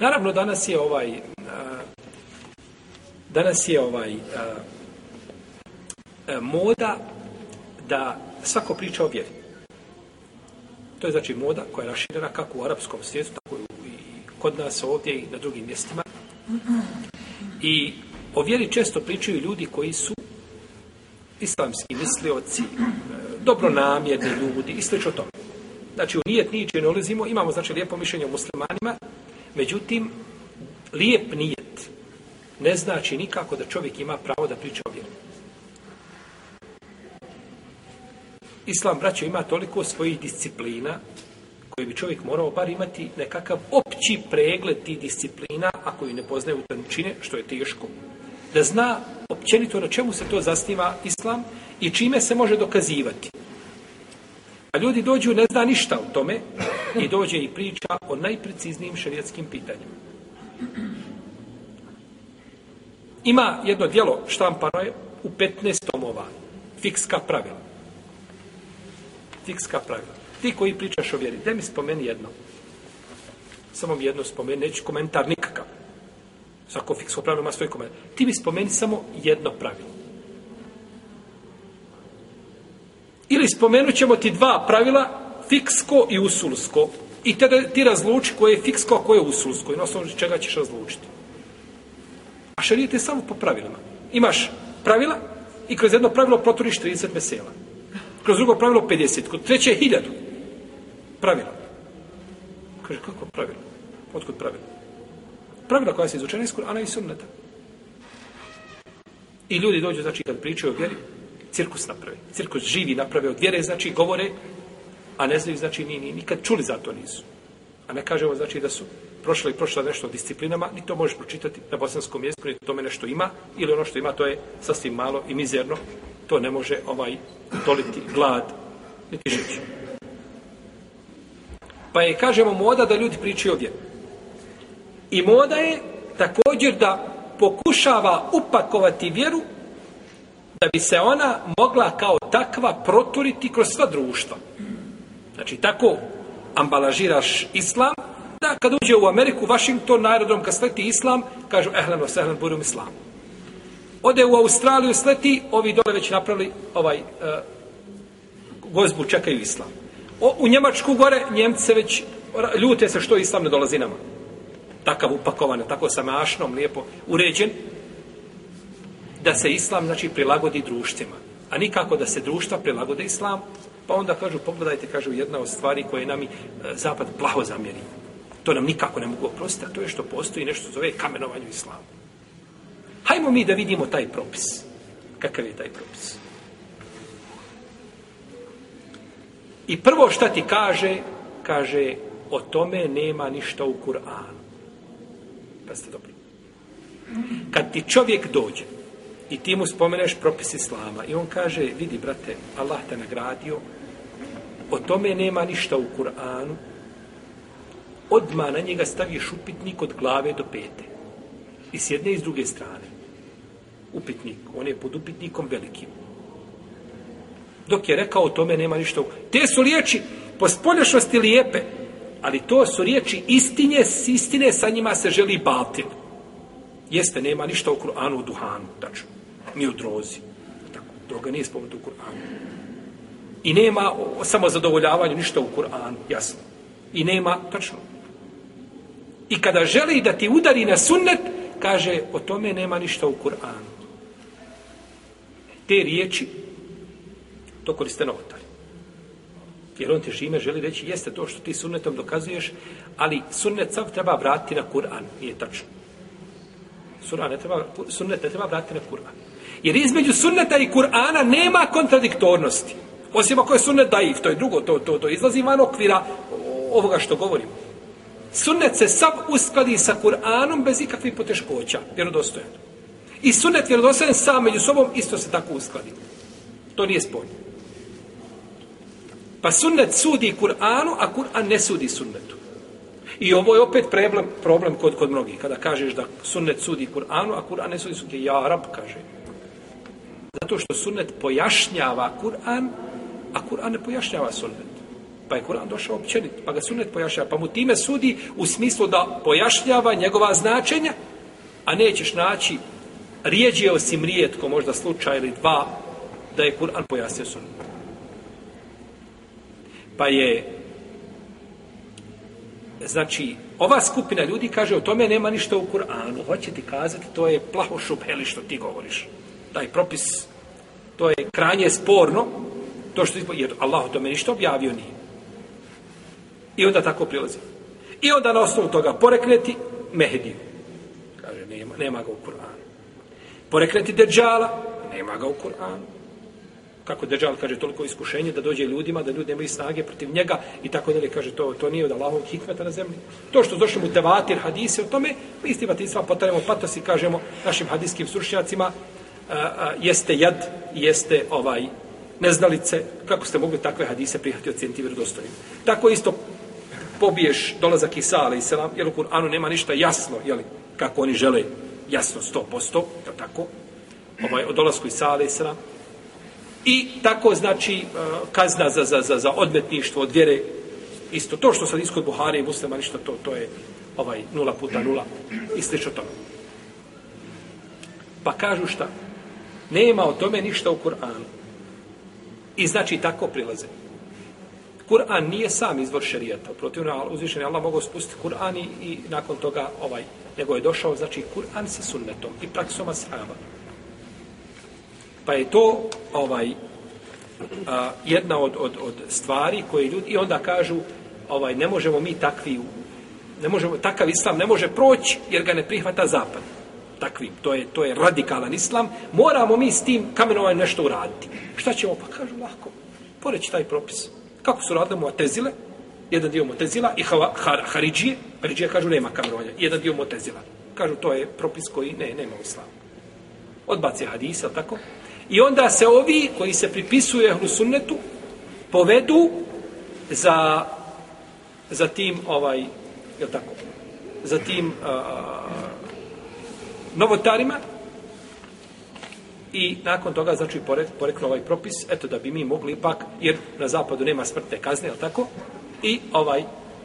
Naravno, danas je ovaj... A, danas je ovaj... A, a, moda da svako priča o vjeri. To je znači moda koja je raširena kako u arapskom svijetu, tako i kod nas ovdje i na drugim mjestima. I o vjeri često pričaju ljudi koji su islamski mislioci, dobronamjerni ljudi i sl. tome. Znači, u nijet niče ne ulazimo, imamo znači lijepo mišljenje o muslimanima, Međutim, lijep nijet ne znači nikako da čovjek ima pravo da priča o vjeru. Islam, braćo, ima toliko svojih disciplina koji bi čovjek morao bar imati nekakav opći pregled tih disciplina, ako ih ne poznaje u tančine, što je teško, da zna općenito na čemu se to zasniva islam i čime se može dokazivati. A ljudi dođu, ne zna ništa o tome, i dođe i priča o najpreciznijim šerijetskim pitanjima. Ima jedno dijelo štampano je u 15 tomova. Fikska pravila. Fikska pravila. Ti koji pričaš o vjeri, gdje mi spomeni jedno? Samo mi jedno spomeni, neću komentar nikakav. Svako fiksko pravilo ima svoj komentar. Ti mi spomeni samo jedno pravilo. Ili spomenut ćemo ti dva pravila fiksko i usulsko. I tada ti razluči koje je fiksko, a koje je usulsko. I na osnovu čega ćeš razlučiti. A šarijet je samo po pravilima. Imaš pravila i kroz jedno pravilo proturiš 30 mesela. Kroz drugo pravilo 50. Kroz treće je hiljadu. Pravila. Kaže, kako pravilo? Otkud pravilo? Pravila koja se izučena iz Kur'ana i Sunneta. I ljudi dođu, znači, kad pričaju o vjeri, cirkus napravi. Cirkus živi napravi od vjere, znači, govore a ne znaju, znači, ni, ni, nikad čuli za to nisu. A ne kažemo, znači, da su prošle i prošle nešto disciplinama, ni to možeš pročitati na bosanskom jeziku, ni tome nešto ima, ili ono što ima, to je sasvim malo i mizerno, to ne može ovaj toliti glad, niti žići. Pa je, kažemo, moda da ljudi pričaju ovdje. I moda je također da pokušava upakovati vjeru da bi se ona mogla kao takva proturiti kroz sva društva. Znači, tako ambalažiraš islam, da kad uđe u Ameriku, Washington, na aerodrom, kad sleti islam, kažu, ehlen, osehlen, budu islam. Ode u Australiju, sleti, ovi dole već napravili ovaj, uh, eh, gozbu, čekaju islam. O, u Njemačku gore, Njemce već ljute se što islam ne dolazi nama. Takav upakovan, tako sa mašnom, lijepo uređen, da se islam, znači, prilagodi društvima. A nikako da se društva prilagode islamu. Pa onda kažu, pogledajte, kažu, jedna od stvari koje nam i e, zapad plaho zamjerio. To nam nikako ne mogu oprostiti, a to je što postoji nešto zove kamenovanju islamu. Hajmo mi da vidimo taj propis. Kakav je taj propis? I prvo šta ti kaže, kaže, o tome nema ništa u Kur'anu. Pa ste dobro. Kad ti čovjek dođe, I ti mu spomeneš propis Islama. I on kaže, vidi, brate, Allah te nagradio, o tome nema ništa u Kur'anu, odma na njega staviš upitnik od glave do pete. I s jedne i s druge strane. Upitnik. On je pod upitnikom velikim. Dok je rekao o tome nema ništa u Kur'anu. Te su riječi po spoljašnosti lijepe, ali to su riječi istinje, s istine sa njima se želi batil. Jeste, nema ništa u Kur'anu, u duhanu, tačno ni u drozi. Tako, droga nije spomenuta u Kur'anu. I nema samo zadovoljavanje ništa u Kur'anu, jasno. I nema, tačno. I kada želi da ti udari na sunnet, kaže, o tome nema ništa u Kur'anu. Te riječi, to koriste novotari. Jer on teži ime želi reći, jeste to što ti sunnetom dokazuješ, ali sunnet sav treba vratiti na Kur'an, nije tačno. Sunnet ne treba, sunnet ne treba vratiti na Kur'an. Jer između sunneta i Kur'ana nema kontradiktornosti. Osim ako je sunnet daif, to je drugo, to, to, to izlazi van okvira ovoga što govorim. Sunnet se sav uskladi sa Kur'anom bez ikakvih poteškoća, vjerodostojan. I sunnet vjerodostojan sam među sobom isto se tako uskladi. To nije spojno. Pa sunnet sudi Kur'anu, a Kur'an ne sudi sunnetu. I ovo je opet problem, problem kod, kod mnogih. Kada kažeš da sunnet sudi Kur'anu, a Kur'an ne sudi sunnetu. Ja, Arab, kaže. Zato što sunnet pojašnjava Kur'an, a Kur'an ne pojašnjava sunnet. Pa je Kur'an došao općenit, pa ga sunnet pojašnjava. Pa mu time sudi u smislu da pojašnjava njegova značenja, a nećeš naći rijeđe osim rijetko, možda slučaj ili dva, da je Kur'an pojasnio sunnet. Pa je Znači, ova skupina ljudi kaže o tome nema ništa u Kur'anu. Hoće ti kazati, to je plaho šupeli što ti govoriš taj propis, to je kranje sporno, to što je, jer Allah o tome ništa objavio nije. I onda tako prilazi. I onda na osnovu toga porekneti Mehdiju. Kaže, nema, nema ga u Kur'anu. Porekneti Deđala, nema ga u Kur'anu. Kako Deđal kaže, toliko iskušenje da dođe ljudima, da ljudi nemaju snage protiv njega i tako dalje, kaže, to, to nije od Allahovog hikmeta na zemlji. To što došli mu tevatir hadise o tome, mi s tim atinstva potrebujemo patos i kažemo našim hadiskim sručnjacima, a, a, jeste jad, jeste ovaj neznalice, kako ste mogli takve hadise prihati od cijenti vjerodostojnim. Tako isto pobiješ dolazak Isa, ali i selam, jer u Kur'anu nema ništa jasno, jeli, kako oni žele, jasno, sto posto, je tako, ovaj, o dolazku Isa, ali i selam. I tako znači e, kazna za, za, za, za odmetništvo od vjere, isto to što sad iskod Buhari i muslima ništa, to, to je ovaj nula puta nula i slično to. Pa kažu šta? Nema o tome ništa u Kur'anu. I znači tako prilaze. Kur'an nije sam izvor šerijata. Protiv uzvišenja Allah mogu spustiti Kur'an i, i nakon toga ovaj. Nego je došao, znači, Kur'an sa sunnetom i praksom ashaba. Pa je to ovaj a, jedna od, od, od stvari koje ljudi... I onda kažu, ovaj ne možemo mi takvi... Ne možemo, takav islam ne može proći jer ga ne prihvata zapad takvim, to je, to je radikalan islam, moramo mi s tim kamenovanjem nešto uraditi. Šta ćemo? Pa kažu lahko, poreći taj propis. Kako su radile muatezile, jedan dio muatezila i hava, har, haridžije, haridžije kažu nema kamenovanja, jedan dio muatezila. Kažu to je propis koji ne, nema u islamu. Odbace hadisa, tako? I onda se ovi koji se pripisuje u sunnetu povedu za, za tim ovaj, je tako? Za tim uh, novotarima i nakon toga znači pore, poreklo ovaj propis eto da bi mi mogli ipak jer na zapadu nema smrtne kazne al tako i ovaj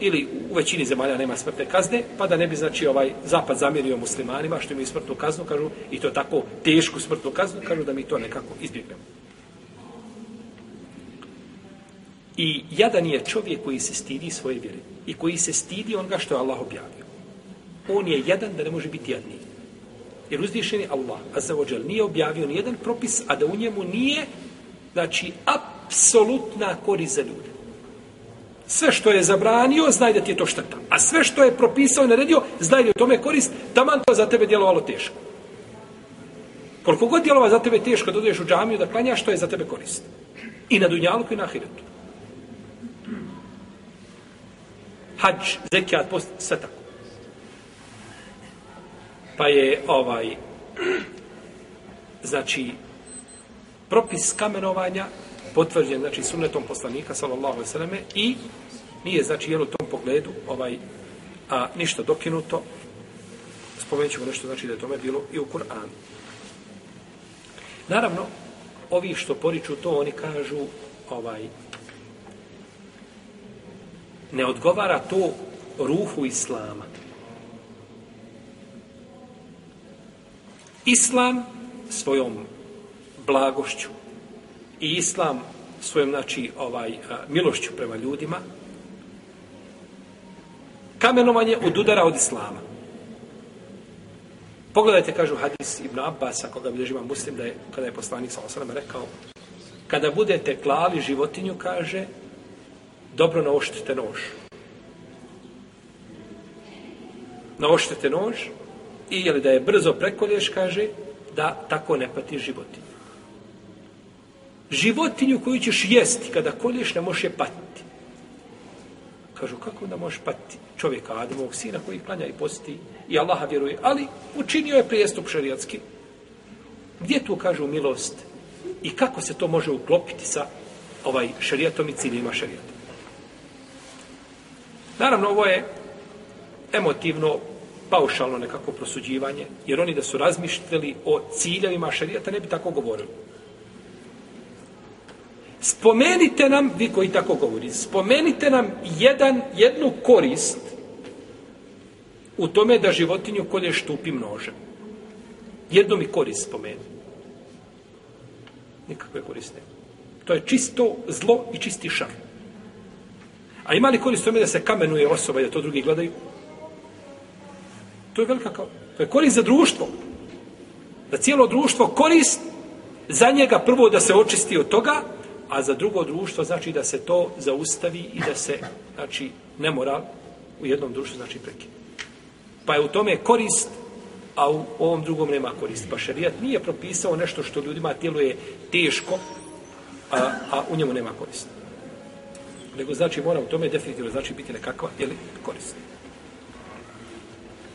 ili u većini zemalja nema smrtne kazne pa da ne bi znači ovaj zapad zamjerio muslimanima što imaju smrtnu kaznu kažu i to tako tešku smrtnu kaznu kažu da mi to nekako izbjegnemo i jadan je čovjek koji se stidi svoje vjere i koji se stidi onoga što je Allah objavio on je jedan da ne može biti jadnik Jer uzdišen je Allah, a za ođel nije objavio ni jedan propis, a da u njemu nije, znači, apsolutna kori za ljude. Sve što je zabranio, znaj da ti je to šteta. A sve što je propisao i naredio, znaj da je tome korist, taman to za tebe djelovalo teško. Koliko god djelova za tebe teško da u džamiju da klanjaš, to je za tebe korist. I na dunjalku i na ahiretu. Hadž, zekijat, post, sve tako pa je ovaj znači propis kamenovanja potvrđen znači sunnetom poslanika sallallahu alejhi i nije znači jer u tom pogledu ovaj a ništa dokinuto spomenućemo nešto znači da je tome bilo i u Kur'anu naravno ovi što poriču to oni kažu ovaj ne odgovara to ruhu islama islam svojom blagošću i islam svojom znači ovaj milošću prema ljudima kamenovanje od udara od islama pogledajte kažu hadis ibn Abbas koga bilježi imam muslim da je kada je poslanik sa osanem rekao kada budete klali životinju kaže dobro naoštite nož naoštite nož i ili da je brzo prekolješ, kaže, da tako ne pati životinju. Životinju koju ćeš jesti kada kolješ, ne možeš je patiti. Kažu, kako onda možeš patiti čovjeka Adamovog sina koji klanja i posti i Allaha vjeruje. Ali učinio je prijestup šarijatski. Gdje tu kažu milost i kako se to može uklopiti sa ovaj šarijatom i ciljima šarijata? Naravno, ovo je emotivno paušalno nekako prosuđivanje, jer oni da su razmišljali o ciljevima šarijata, ne bi tako govorili. Spomenite nam, vi koji tako govori, spomenite nam jedan, jednu korist u tome da životinju kolje štupi množe. Jednu mi korist spomeni. Nikakve korist nema. To je čisto zlo i čisti šar. A ima li korist u tome da se kamenuje osoba i da to drugi gledaju? To je velika kao, to je korist za društvo. Da cijelo društvo korist za njega prvo da se očisti od toga, a za drugo društvo znači da se to zaustavi i da se, znači, ne mora u jednom društvu znači prekine. Pa je u tome korist, a u ovom drugom nema korist. Pa šarijat nije propisao nešto što ljudima tijelo je teško, a, a u njemu nema korist. Nego znači mora u tome definitivno znači biti nekakva ili korisna.